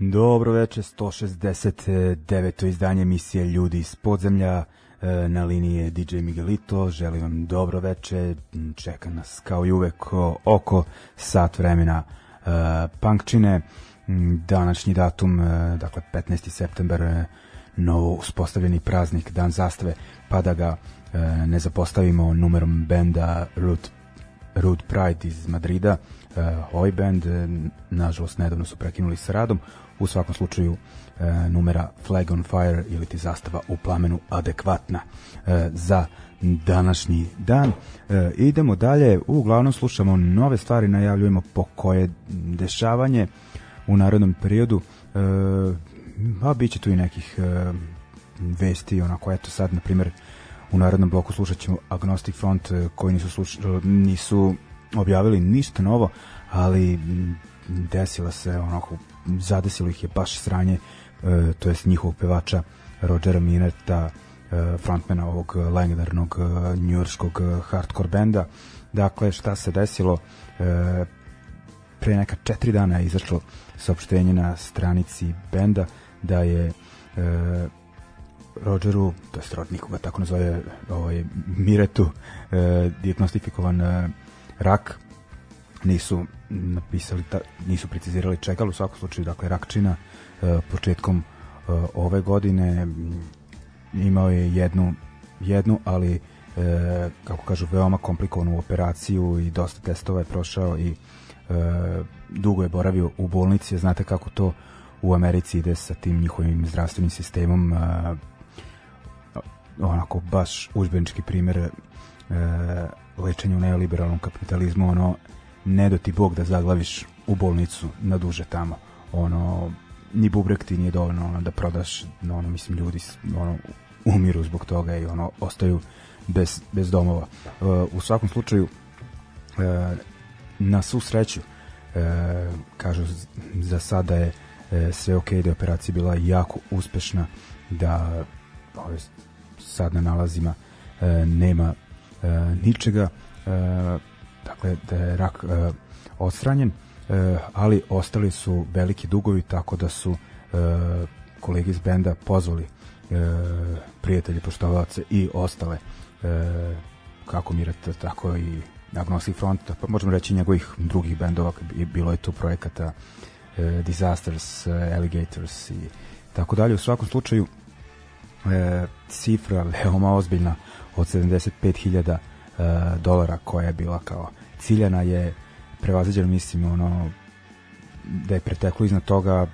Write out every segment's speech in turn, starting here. Dobro veče, 169. izdanje emisije Ljudi iz podzemlja. E, na linije DJ Miguelito, želim vam dobro veče, čeka nas kao i uvek oko sat vremena e, punkčine. Današnji datum, e, dakle 15. september, novo uspostavljeni praznik, dan zastave, pa da ga ne zapostavimo numerom benda Root, Root Pride iz Madrida, zaista e, ovaj band, e, nažalost nedavno su prekinuli sa radom, u svakom slučaju e, numera Flag on Fire ili ti zastava u plamenu adekvatna za današnji dan. idemo dalje, uglavnom slušamo nove stvari, najavljujemo po koje dešavanje u narodnom periodu, pa a bit će tu i nekih vesti, onako eto sad, na primjer, u narodnom bloku slušat ćemo Agnostic Front koji nisu, sluš, nisu objavili ništa novo, ali mm, desila se onako, zadesilo ih je baš sranje, e, to jest njihovog pevača Rodgera Mineta, e, frontmena ovog legendarnog e, njurskog e, hardcore benda. Dakle, šta se desilo? E, pre neka četiri dana je izašlo saopštenje na stranici benda da je Rodgeru, to je rodniku tako nazove, ovaj, Miretu, e, diagnostikovan e, rak, nisu napisali, ta, nisu precizirali čega, u svakom slučaju, dakle, Rakčina e, početkom e, ove godine mm, imao je jednu, jednu ali e, kako kažu, veoma komplikovanu operaciju i dosta testova je prošao i dugo je boravio u bolnici, znate kako to u Americi ide sa tim njihovim zdravstvenim sistemom e, onako baš uzbenički primer lečenje u neoliberalnom kapitalizmu, ono, ne do da ti bog da zaglaviš u bolnicu na duže tamo, ono, ni bubrek ti nije dovoljno ono, da prodaš, no, ono, mislim, ljudi ono, umiru zbog toga i ono, ostaju bez, bez domova. E, u svakom slučaju, e, na svu sreću, e, kažu, za sada je sve ok, da je operacija bila jako uspešna, da ove, sad na nalazima nema E, ničega e, dakle da je rak e, odstranjen ali ostali su veliki dugovi tako da su kolege iz benda pozvali prijatelje, poštovalce i ostale kako Mirata, tako i Agnostic Front, pa možemo reći njegovih drugih bendova, bilo je tu projekata e, Disasters, e, Alligators i tako dalje. U svakom slučaju e, cifra veoma ozbiljna od 75.000 uh, e, dolara koja je bila kao ciljana je prevaziđena mislim ono da je preteklo iznad toga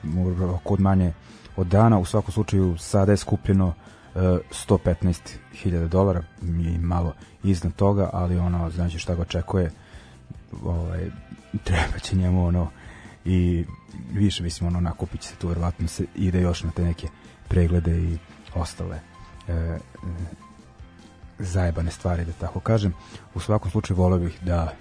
kod manje od dana u svakom slučaju sada je skupljeno uh, e, 115.000 dolara i malo iznad toga ali ono znači šta ga očekuje ovaj, treba će njemu ono i više mislim ono nakupit će se tu verovatno se ide još na te neke preglede i ostale e, e zajebane stvari, da tako kažem. U svakom slučaju volio bih da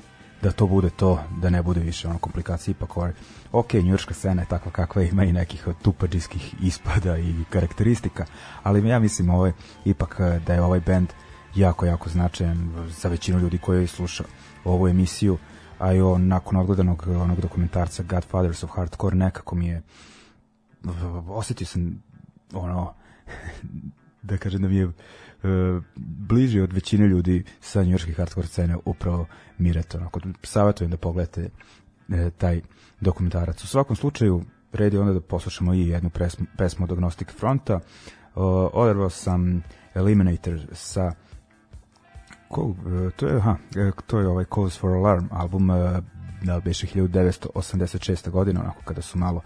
da to bude to, da ne bude više ono komplikacije ipak ovaj. Ok, njujorška scena je takva kakva ima i nekih tupađijskih ispada i karakteristika, ali ja mislim ovaj, ipak eh, da je ovaj band jako, jako značajan za većinu ljudi koji sluša ovu emisiju, a i on, nakon odgledanog onog dokumentarca Godfathers of Hardcore nekako mi je osetio sam ono da kažem da mi je uh, bliži od većine ljudi sa njujorske hardcore scene upravo Miret. Onako, savjetujem da pogledate e, taj dokumentarac. U svakom slučaju, red onda da poslušamo i jednu pesmu, pesmu od Agnostic Fronta. Uh, odarvao sam Eliminator sa ko, e, to je, ha, e, to je ovaj Calls for Alarm album da beše 1986. godine onako kada su malo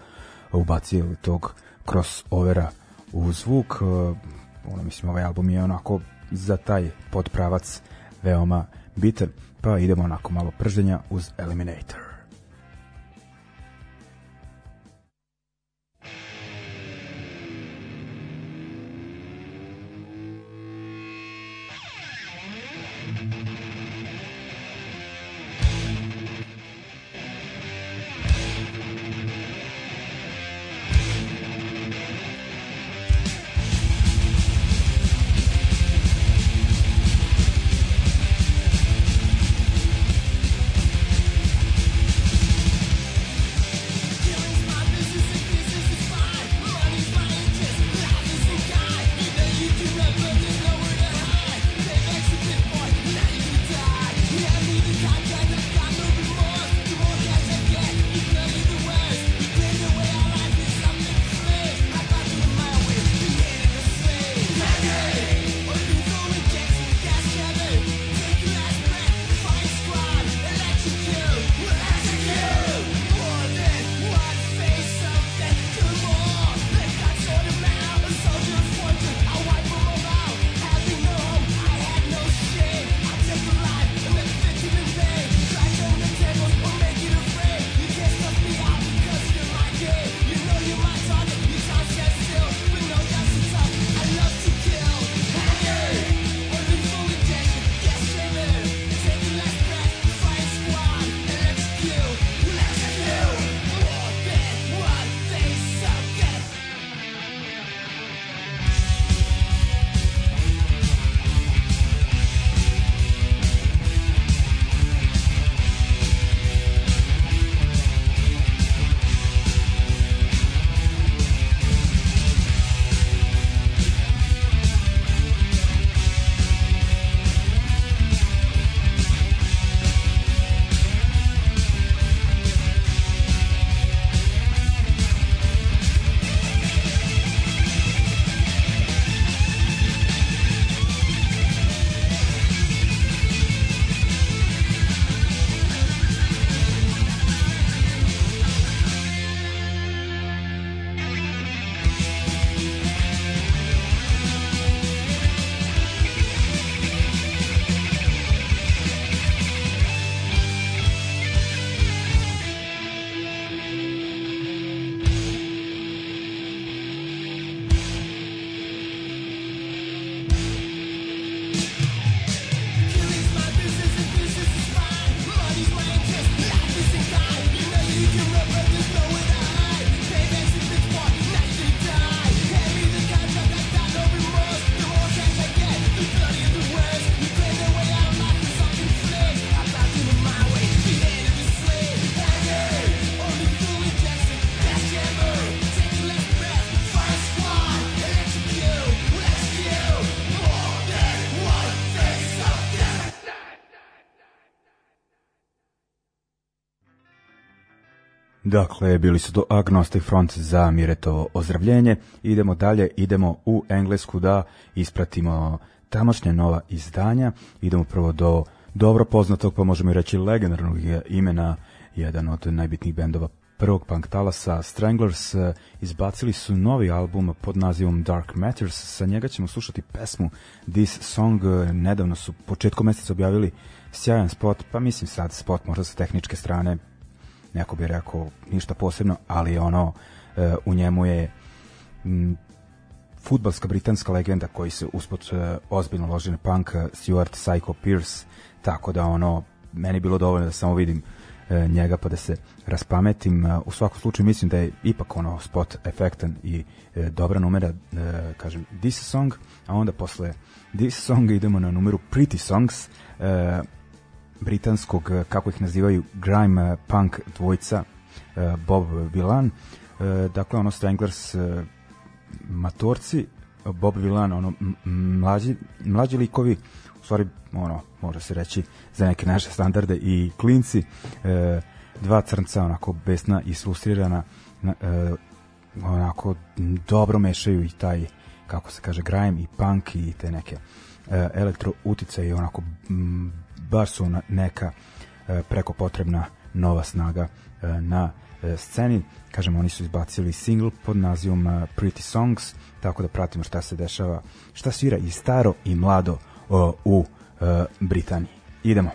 ubacili tog crossovera u zvuk ono, mislim, ovaj album je onako za taj podpravac veoma bitan. Pa idemo onako malo prženja uz Eliminator. Dakle, bili su to Agnostic Front za Miretovo ozdravljenje. Idemo dalje, idemo u Englesku da ispratimo tamošnje nova izdanja. Idemo prvo do dobro poznatog, pa možemo i reći legendarnog imena, jedan od najbitnijih bendova prvog punk talasa Stranglers izbacili su novi album pod nazivom Dark Matters. Sa njega ćemo slušati pesmu This Song. Nedavno su početkom meseca objavili sjajan spot, pa mislim sad spot možda sa tehničke strane neko bi rekao ništa posebno, ali ono e, u njemu je m, futbalska britanska legenda koji se usput e, ozbiljno loži na punk e, Stuart Psycho Pierce, tako da ono meni bilo dovoljno da samo vidim njega pa da se raspametim. U svakom slučaju mislim da je ipak ono spot efektan i dobra numera, kažem This Song, a onda posle This Song idemo na numeru Pretty Songs, britanskog, eh, kako ih nazivaju, grime eh, punk dvojca eh, Bob Villan. Dakle, ono Stranglers matorci, Bob Villan, ono mlađi, mlađi likovi, u stvari, ono, može se reći za neke naše standarde i klinci, dva crnca, onako besna i sustrirana, onako dobro mešaju i taj, kako se kaže, grime i punk i te neke elektro utice i onako bar su neka e, preko potrebna nova snaga e, na e, sceni. Kažem, oni su izbacili single pod nazivom Pretty Songs, tako da pratimo šta se dešava, šta svira i staro i mlado u Britaniji. Idemo.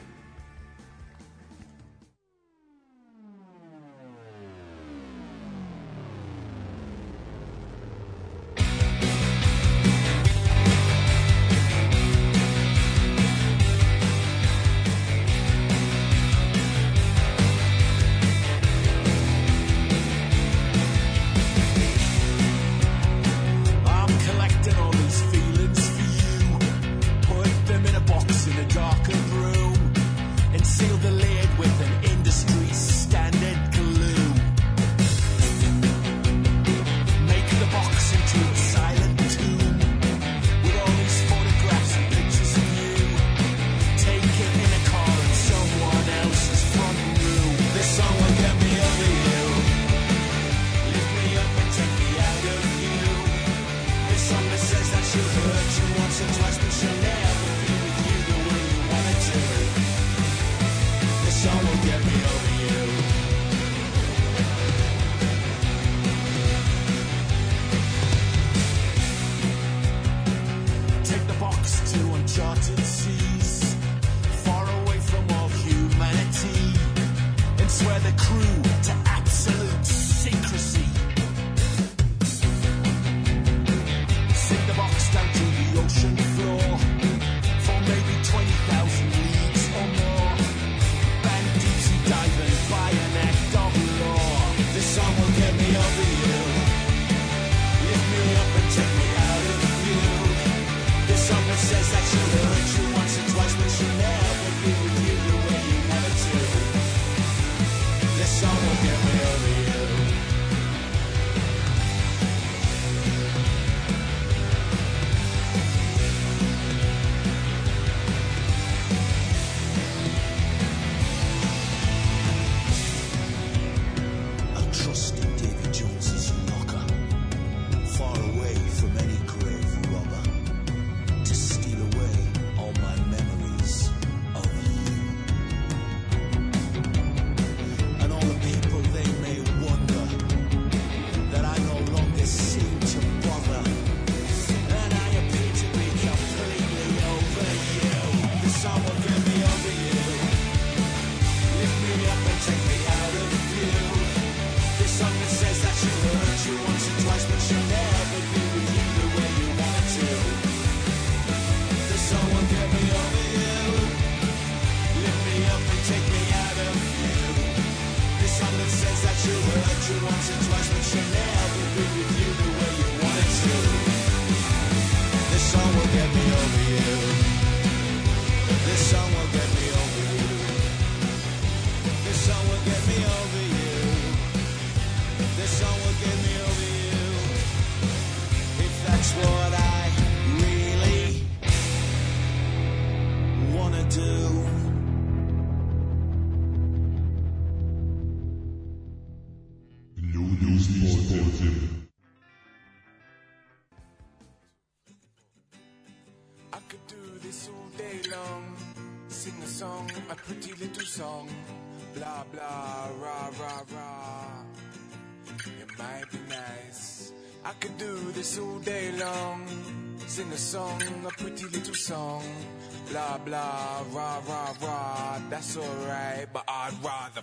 blah blah, rah rah rah. That's alright, but I'd rather.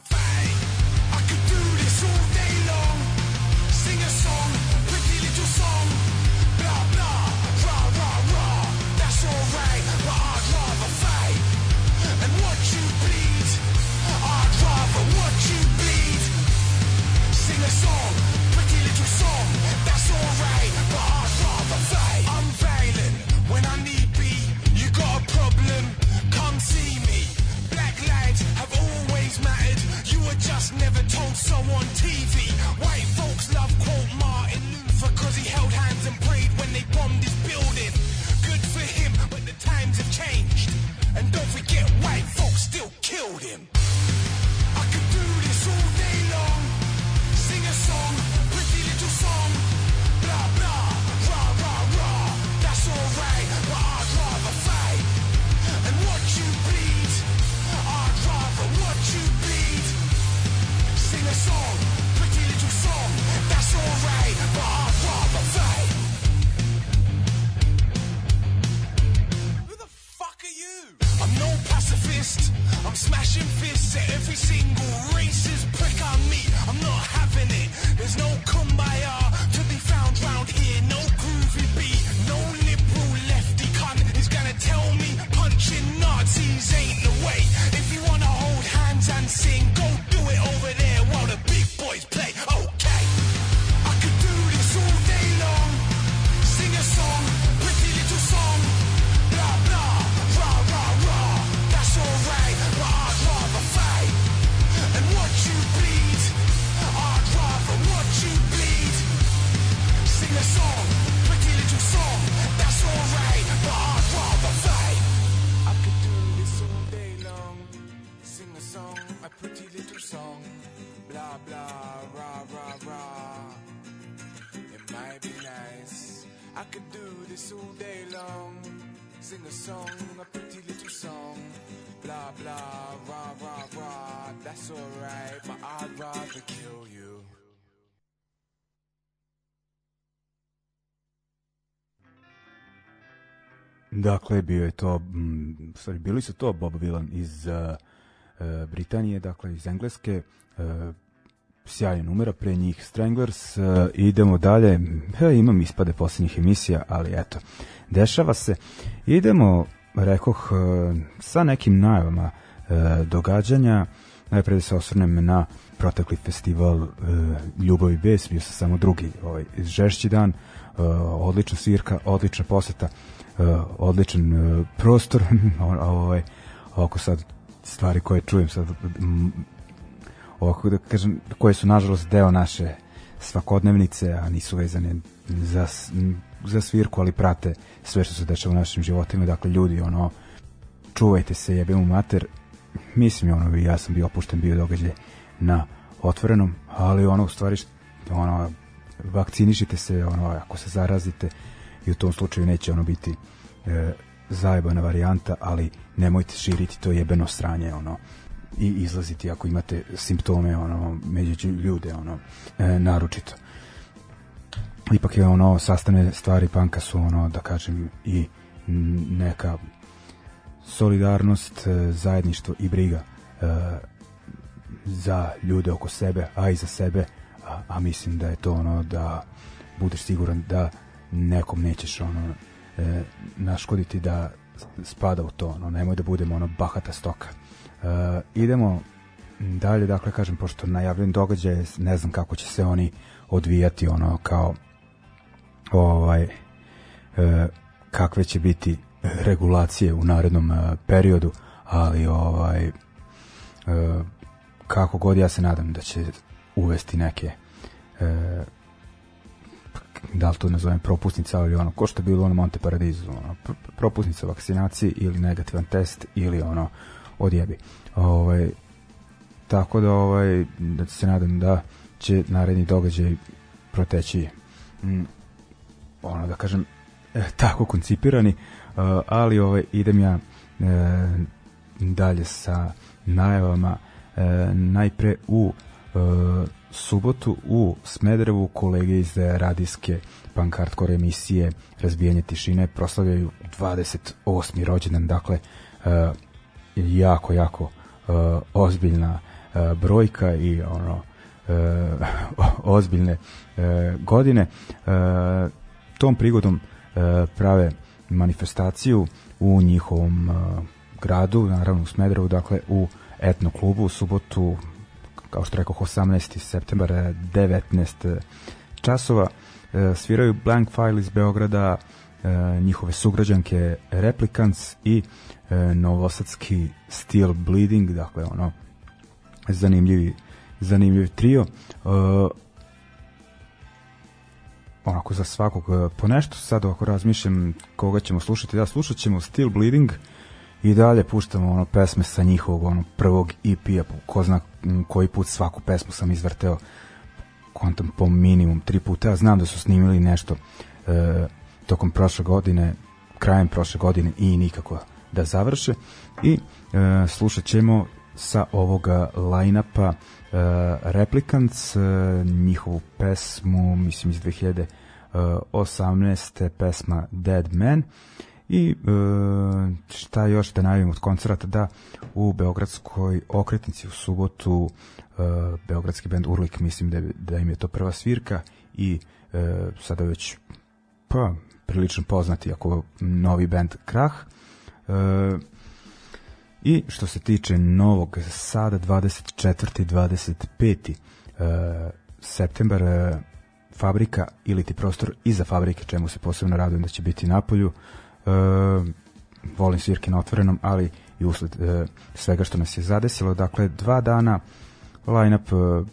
I could do this all day long. Sing a song, a pretty little song. Blah blah, rah rah rah. That's alright, but I'd rather kill you. Dakle, bio je to, mm, sorry, bili su to Bob Dylan iz uh, Britanije, dakle iz Engleske, uh, sjajna numera pre njih Stranglers. Uh, idemo dalje. He, imam ispade poslednjih emisija, ali eto, dešava se. Idemo, rekoh, e, sa nekim najavama e, događanja. najpre da se osvrnem na protekli festival Ljubav i Bes, bio sam samo drugi ovaj, žešći dan, odlična svirka, odlična poseta, odličan prostor, ovaj, oko sad stvari koje čujem sad ovako da kažem, koje su nažalost deo naše svakodnevnice, a nisu vezane za, za svirku, ali prate sve što se dešava u našim životima. Dakle, ljudi, ono, čuvajte se, jebem mater. Mislim, ono, ja sam bio opušten, bio događaj na otvorenom, ali ono, u stvari, ono, vakcinišite se, ono, ako se zarazite, i u tom slučaju neće ono biti e, zajebana varijanta, ali nemojte širiti to jebeno sranje, ono, i izlaziti ako imate simptome ono među ljude ono e, naročito ipak je ono sastavne stvari panka su ono da kažem i neka solidarnost, e, zajedništvo i briga e, za ljude oko sebe, a i za sebe, a, a mislim da je to ono da budeš siguran da nekom nećeš ono e, naškoditi da spada u to, ono, nemoj da budemo ono bahata stoka. Uh, idemo dalje, dakle, kažem, pošto najavljen događaj, ne znam kako će se oni odvijati, ono, kao ovaj e, kakve će biti regulacije u narednom e, periodu, ali ovaj e, kako god ja se nadam da će uvesti neke e, da li to nazovem propusnica ili ono, ko što je bilo ono Monte Paradizu, ono, propusnica vakcinacije ili negativan test ili ono, odjebi. Ovaj, tako da, ovaj, da se nadam da će naredni događaj proteći mm, ono da kažem eh, tako koncipirani uh, ali ovaj idem ja e, dalje sa najavama e, najpre u E, subotu u Smederevu kolege iz radijske punk hardcore emisije Razbijanje tišine proslavljaju 28. rođendan, dakle e, jako, jako e, ozbiljna brojka i ono ozbiljne godine. Tom prigodom prave manifestaciju u njihovom gradu, naravno u Smederevu, dakle u etno klubu u subotu kao što rekao 18. septembar 19 eh, eh, časova eh, sviraju Blank File iz Beograda njihove sugrađanke Replicants i novosadski Steel Bleeding dakle ono zanimljivi zanimljiv trio onako za svakog ponešto sad ako razmišljam koga ćemo slušati da slušat ćemo Steel Bleeding uh, i dalje puštamo ono pesme sa njihovog ono prvog EP-a, ko zna koji put svaku pesmu sam izvrteo kontam po minimum tri puta, ja znam da su snimili nešto e, tokom prošle godine, krajem prošle godine i nikako da završe i e, slušat ćemo sa ovoga line-upa e, Replicants, e, njihovu pesmu, mislim iz 2018. E, pesma Dead Man, e, I e, šta još da najavim od koncerta, da u Beogradskoj okretnici u subotu e, Beogradski bend Urlik mislim da, da im je to prva svirka i e, sada već pa prilično poznati ako novi bend Krah. E, I što se tiče Novog Sada 24. 25. E, septembar e, fabrika ili ti prostor iza fabrike, čemu se posebno radujem da će biti napolju. polju e, volim svirke na otvorenom, ali i usled e, svega što nas je zadesilo. Dakle, dva dana line-up, e,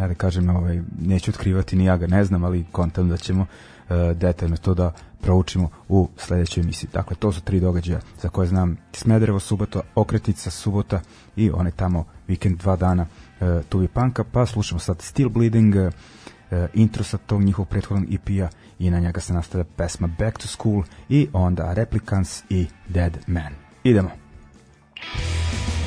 ja da kažem, ovaj, neću otkrivati, ni ja ga ne znam, ali kontam da ćemo e, detaljno to da proučimo u sledećoj emisiji. Dakle, to su tri događaja za koje znam Smederevo subota, Okretica subota i one tamo vikend dva dana e, Tuvi Panka, pa slušamo sad Steel Bleeding, e, E, intro sa tog njihovog prethodnog EP-a i na njega se nastavlja pesma Back to School i onda Replicants i Dead Man. Idemo. Idemo.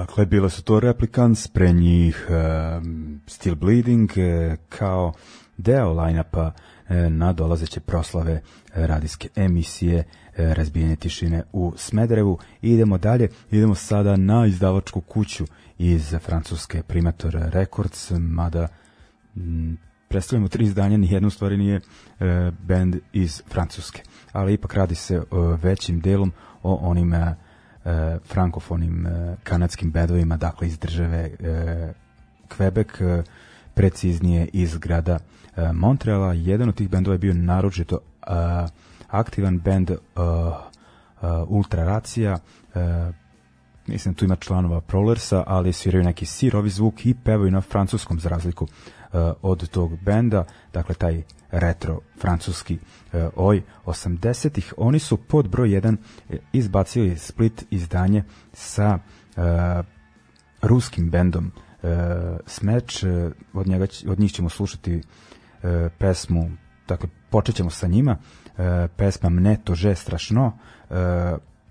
Dakle, bile su to Replicants, pre njih um, Still Bleeding, eh, kao deo line-upa eh, na dolazeće proslave radijske emisije Razbijene tišine u Smederevu. Idemo dalje, idemo sada na izdavačku kuću iz Francuske Primator Records, mada mm, predstavljamo tri izdanja, nijedno u stvari nije e, band iz Francuske, ali ipak radi se e, većim delom o onim e, e, frankofonim e, kanadskim bedovima, dakle iz države e, Quebec, e, preciznije iz grada Montreala. Jedan od tih bendova je bio naročito aktivan bend Ultra Racija, mislim tu ima članova Prowlersa, ali sviraju neki sirovi zvuk i pevaju na francuskom za razliku Eh, od tog benda, dakle taj retro francuski eh, oj 80-ih. Oni su pod broj 1 eh, izbacili split izdanje sa ruskim bendom Smeč, od, njega, od njih ćemo slušati pesmu, dakle počet ćemo sa njima, pesma Mne to že strašno,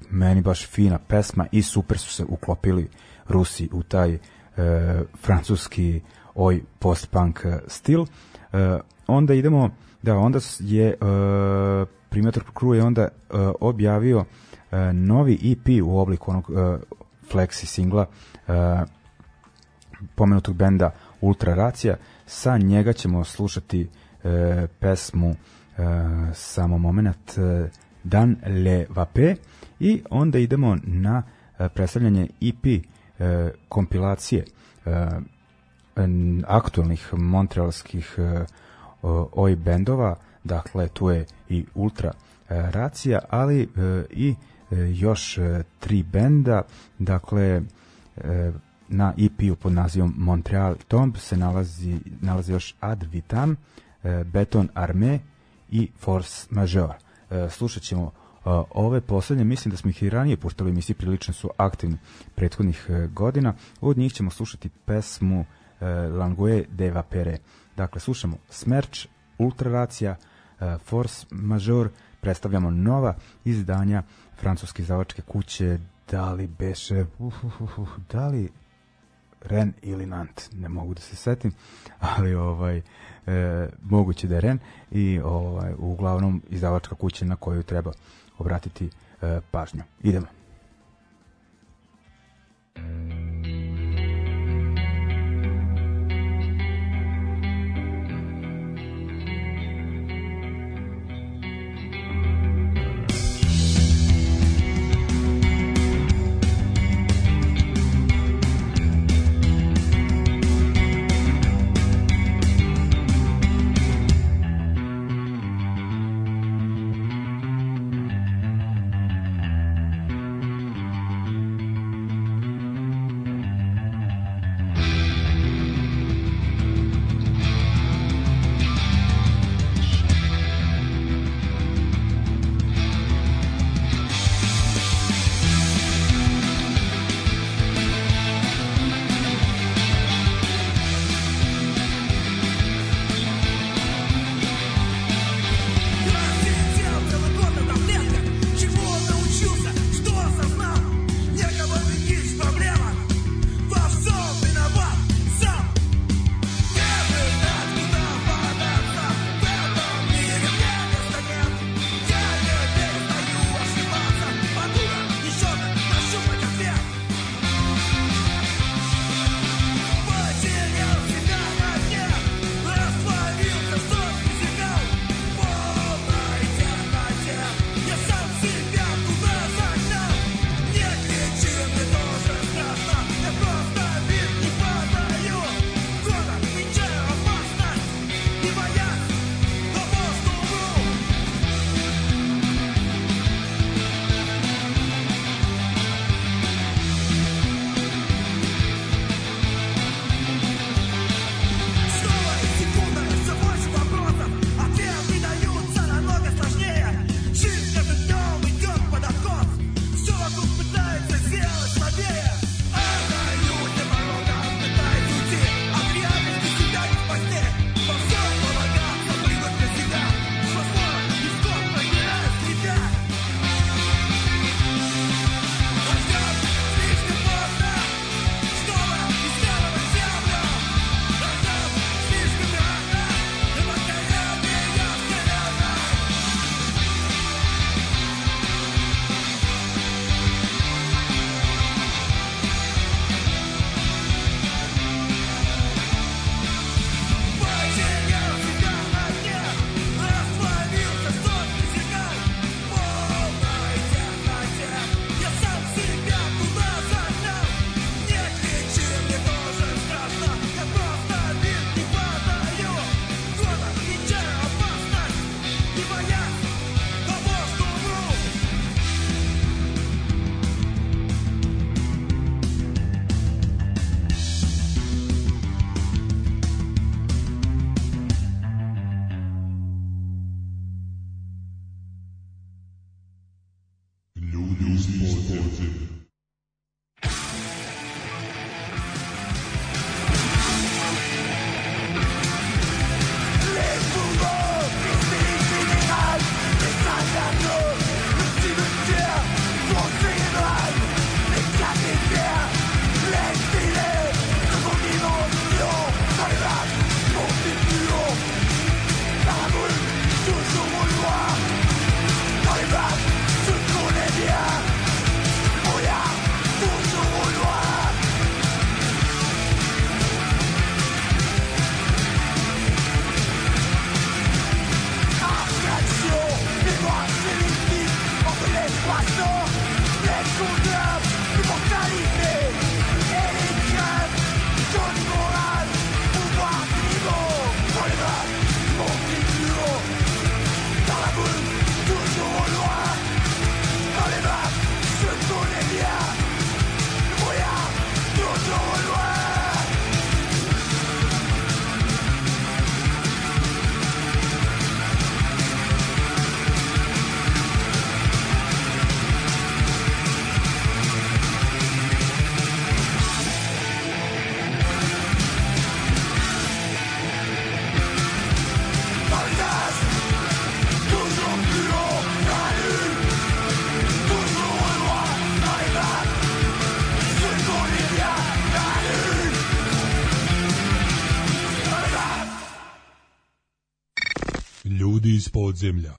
meni baš fina pesma i super su se uklopili Rusi u taj e, francuski ovaj post-punk e, stil. E, onda idemo, da, onda je e, Primator Crew je onda objavio novi EP u obliku onog flexi singla pomenutog benda Ultra Racija. Sa njega ćemo slušati pesmu samo moment Dan Le Vape i onda idemo na predstavljanje EP kompilacije aktualnih montrealskih e, oj bendova, dakle tu je i Ultra e, Racija, ali e, i još tri benda, dakle na EP-u pod nazivom Montreal Tomb se nalazi, nalazi još Ad Vitam, Beton Arme i Force Major. Slušat ćemo ove poslednje, mislim da smo ih i ranije puštali emisije, prilično su aktivni prethodnih godina. Od njih ćemo slušati pesmu uh, E, Langue de Vapere. Dakle, slušamo Smerč, Ultraracija, e, Force Major, predstavljamo nova izdanja francuske izdavačke kuće, da li beše, uh, uh, uh, uh, da li Ren ili Nant, ne mogu da se setim, ali ovaj e, moguće da je Ren i ovaj uglavnom izdavačka kuća na koju treba obratiti e, pažnju. Idemo. Mm. земля.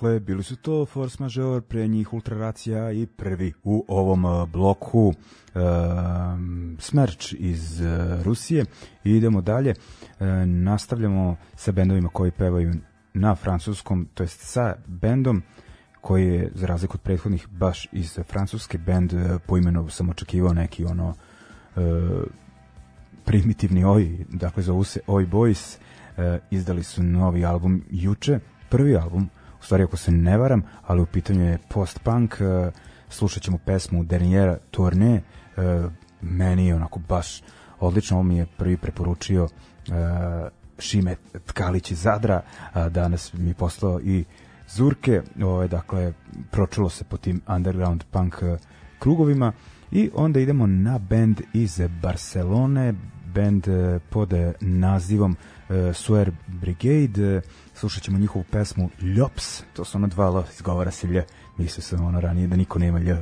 Dakle, bili su to force majeure, pre njih ultraracija i prvi u ovom e, bloku e, Smerč iz e, Rusije. I idemo dalje, e, nastavljamo sa bendovima koji pevaju na francuskom, to jest sa bendom koji je, za razliku od prethodnih, baš iz francuske bend e, po imenu sam očekivao neki ono e, primitivni oj, dakle zovu se Oj Boys, e, izdali su novi album juče, prvi album u stvari ako se ne varam, ali u pitanju je post-punk, e, slušat ćemo pesmu Derniera Tourne, e, meni je onako baš odlično, on mi je prvi preporučio e, Šime Tkalić iz Zadra, danas mi je poslao i Zurke, ovaj, dakle, pročulo se po tim underground punk e, krugovima i onda idemo na bend iz Barcelone, band e, pod e, nazivom e, Suer Brigade. Slušat ćemo njihovu pesmu Ljops, to su ono dva L, izgovara se Lj. Mislio sam ono ranije da niko nema Lj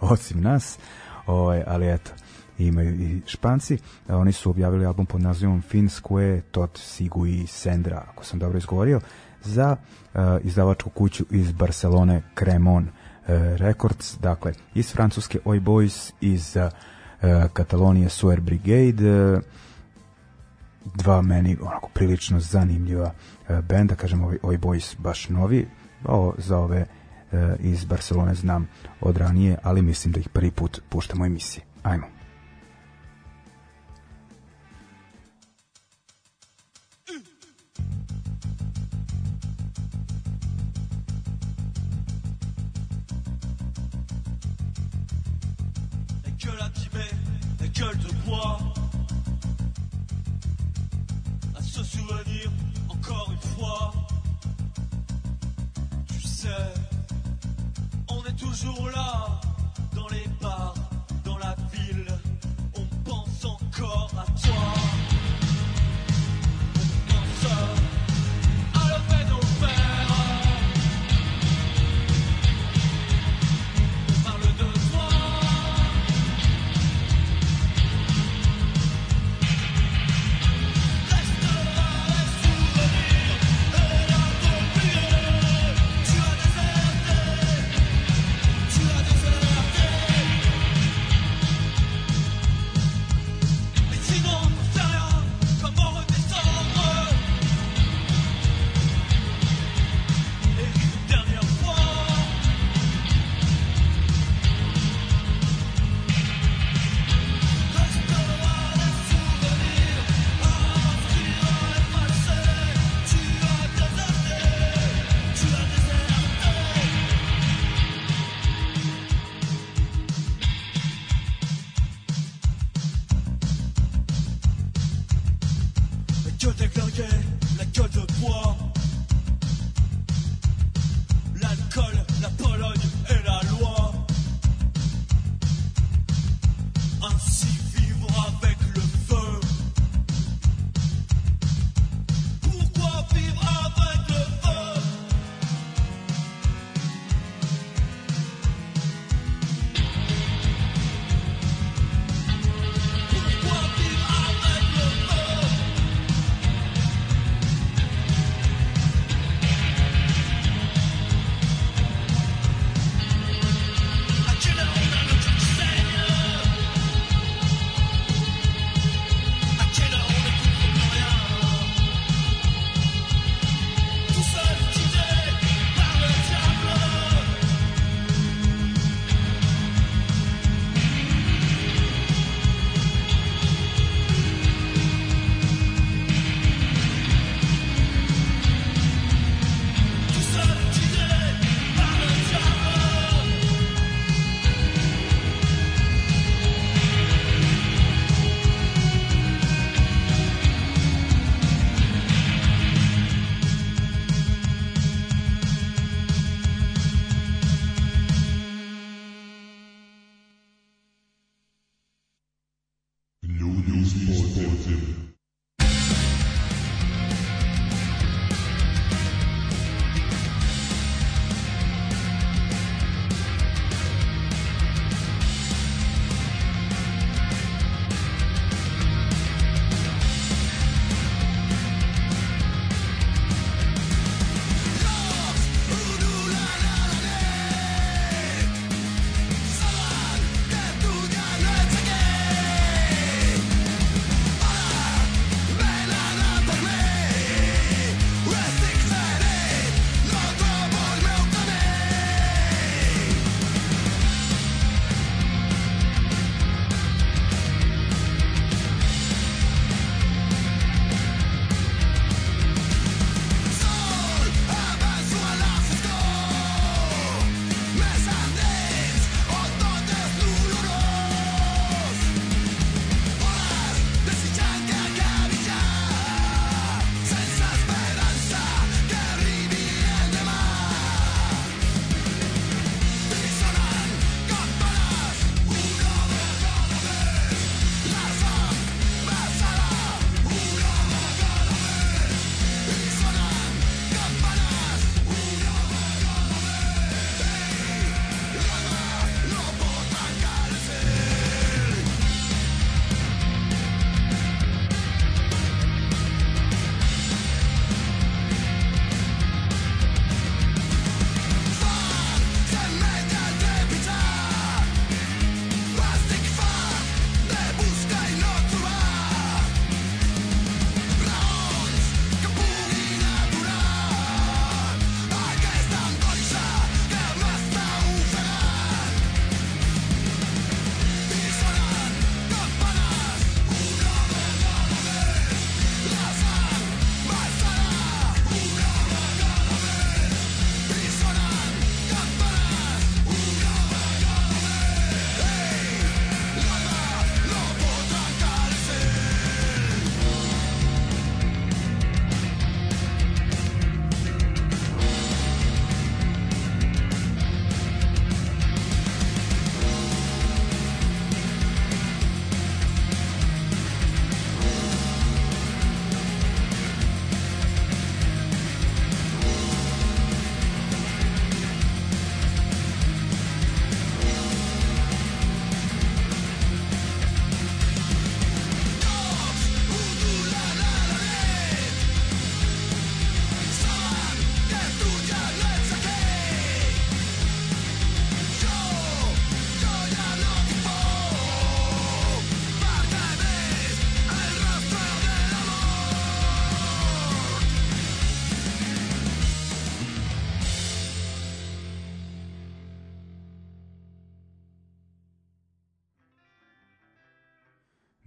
osim nas, Ove, ovaj, ali eto imaju i Španci. Oni su objavili album pod nazivom Finskue Tot Sigui Sendra, ako sam dobro izgovorio, za uh, izdavačku kuću iz Barcelone Cremon uh, Records, dakle iz Francuske Oi Boys iz uh, E, Katalonije Suer Brigade, e, dva meni onako prilično zanimljiva e, benda, kažem ovi, ovi boys baš novi, o, za ove iz Barcelone znam od ranije, ali mislim da ih prvi put puštamo u emisiji. Ajmo. gueule de bois à se souvenir encore une fois. Tu sais, on est toujours là dans les bars, dans la ville, on pense encore à toi.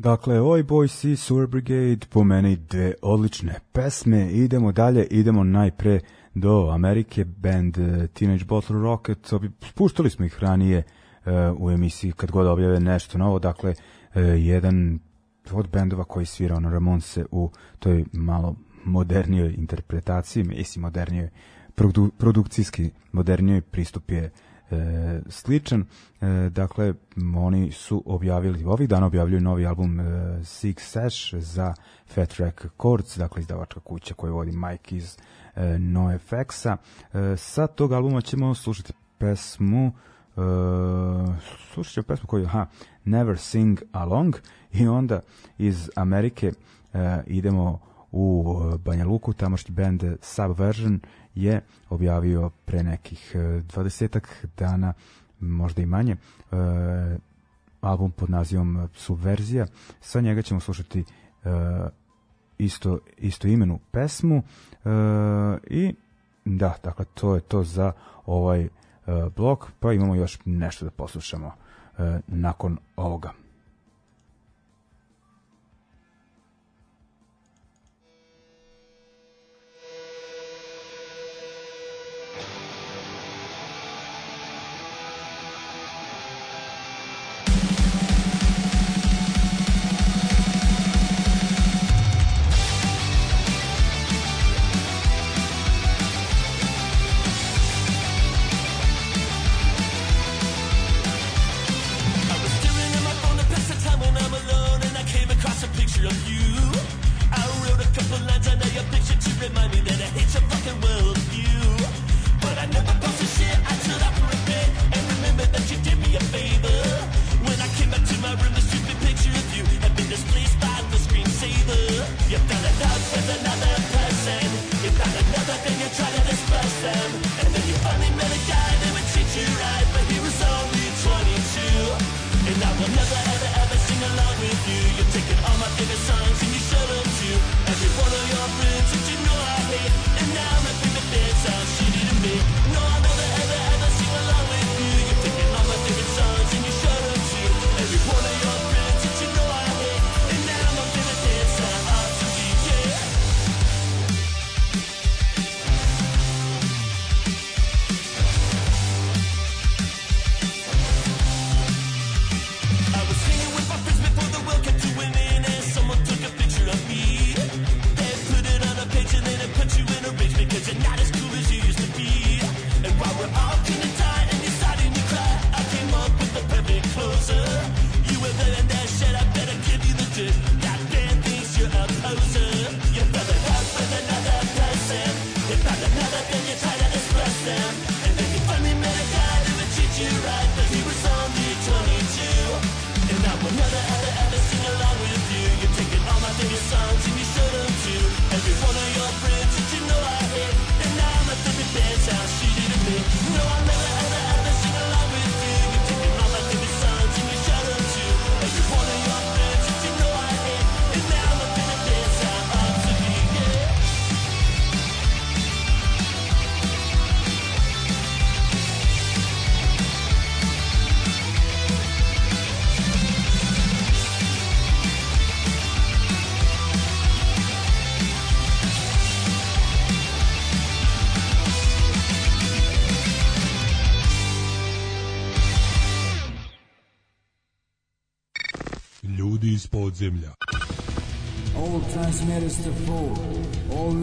Dakle, Oi Boys i Sewer Brigade, po meni dve odlične pesme. Idemo dalje, idemo najpre do Amerike, band eh, Teenage Bottle Rocket. Spuštali smo ih ranije eh, u emisiji kad god objave nešto novo. Dakle, eh, jedan od bendova koji svira ono Ramon se u toj malo modernijoj interpretaciji, mislim modernijoj, produ, produkcijski modernijoj pristup je e, sličan. E, dakle, oni su objavili, ovih dana objavljuju novi album e, Six Sash za Fat Track Chords, dakle izdavačka kuća koju vodi Mike iz e, NoFX-a. E, sa tog albuma ćemo slušati pesmu e, slušat ćemo pesmu koju, aha, Never Sing Along i onda iz Amerike e, idemo u Banja Luku, tamošnji band Subversion je objavio pre nekih 20 e, dana, možda i manje, e, album pod nazivom Subverzija. Sa njega ćemo slušati e, isto, isto imenu pesmu i da, dakle, to je to za ovaj blok, pa imamo još nešto da poslušamo nakon ovoga. All transmitters to full. All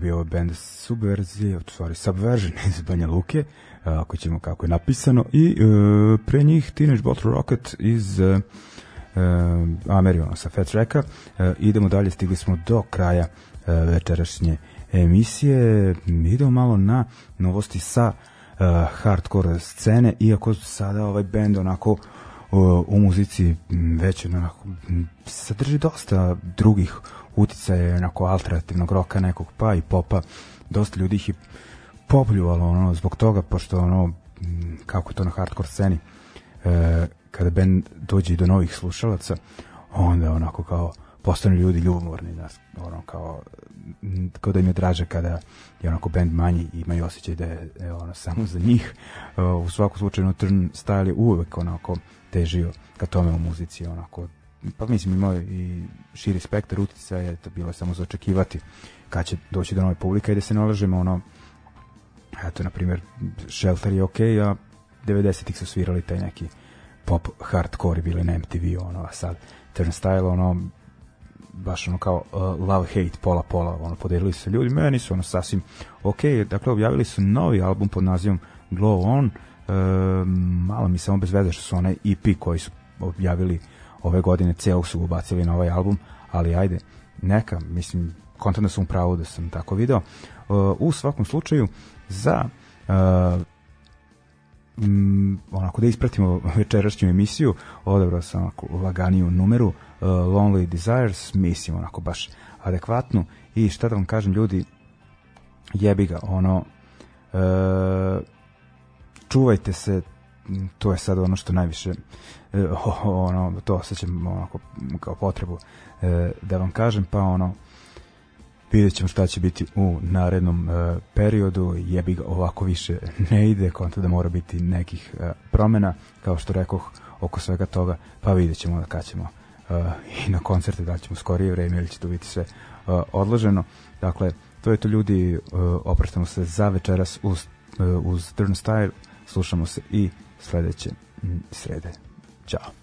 bio ovo band Subverzije, sorry, Subversion iz Banja Luke, e, ako ćemo kako je napisano, i uh, pre njih Teenage Bottle Rocket iz uh, e, uh, Ameriona sa Fat Tracka. Uh, idemo dalje, stigli smo do kraja uh, večerašnje emisije. Idemo malo na novosti sa uh, hardcore scene, iako sada ovaj band onako uh, o, o muzici već onako sadrži dosta drugih uticaja onako alternativnog roka nekog pa i popa dosta ljudi ih i popljuvalo ono zbog toga pošto ono kako je to na hardcore sceni e, kada bend dođe do novih slušalaca onda onako kao postanu ljudi ljubomorni nas ono kao kao da im je draže kada je onako bend manji i imaju osjećaj da je e, ono samo za njih e, u svakom slučaju no, turn style je uvek onako težio ka tome u muzici, onako, pa mislim imao i širi spektar utjecaja, to bilo samo za očekivati kad će doći do nove publike i da se nalažemo, ono, eto, na primjer, Shelter je okej, okay, a 90-ih su svirali taj neki pop hardcore bili na MTV, ono, a sad Turnstile, ono, baš ono kao uh, love hate pola pola ono podelili su ljudi meni su ono sasvim okay. dakle objavili su novi album pod nazivom Glow On malo mi samo bez veze što su one EP koji su objavili ove godine, ceo su ubacili na ovaj album, ali ajde, neka, mislim, kontent da sam pravo da sam tako video. E, u svakom slučaju, za e, m, onako da ispratimo večerašnju emisiju, odabrao sam onako laganiju numeru uh, Lonely Desires, mislim onako baš adekvatnu i šta da vam kažem ljudi, jebi ga, ono uh, čuvajte se, to je sad ono što najviše e, ono, to osjećam onako kao potrebu e, da vam kažem, pa ono vidjet ćemo šta će biti u narednom e, periodu, jebi ga ovako više ne ide, konta da mora biti nekih promena, kao što rekoh oko svega toga, pa vidjet ćemo da kad ćemo i na koncerte, da ćemo skorije vreme ili će to biti sve odloženo, dakle to je to ljudi, opraštamo se za večeras uz, uz Turn Slušamo se i sledeće srede. Ćao.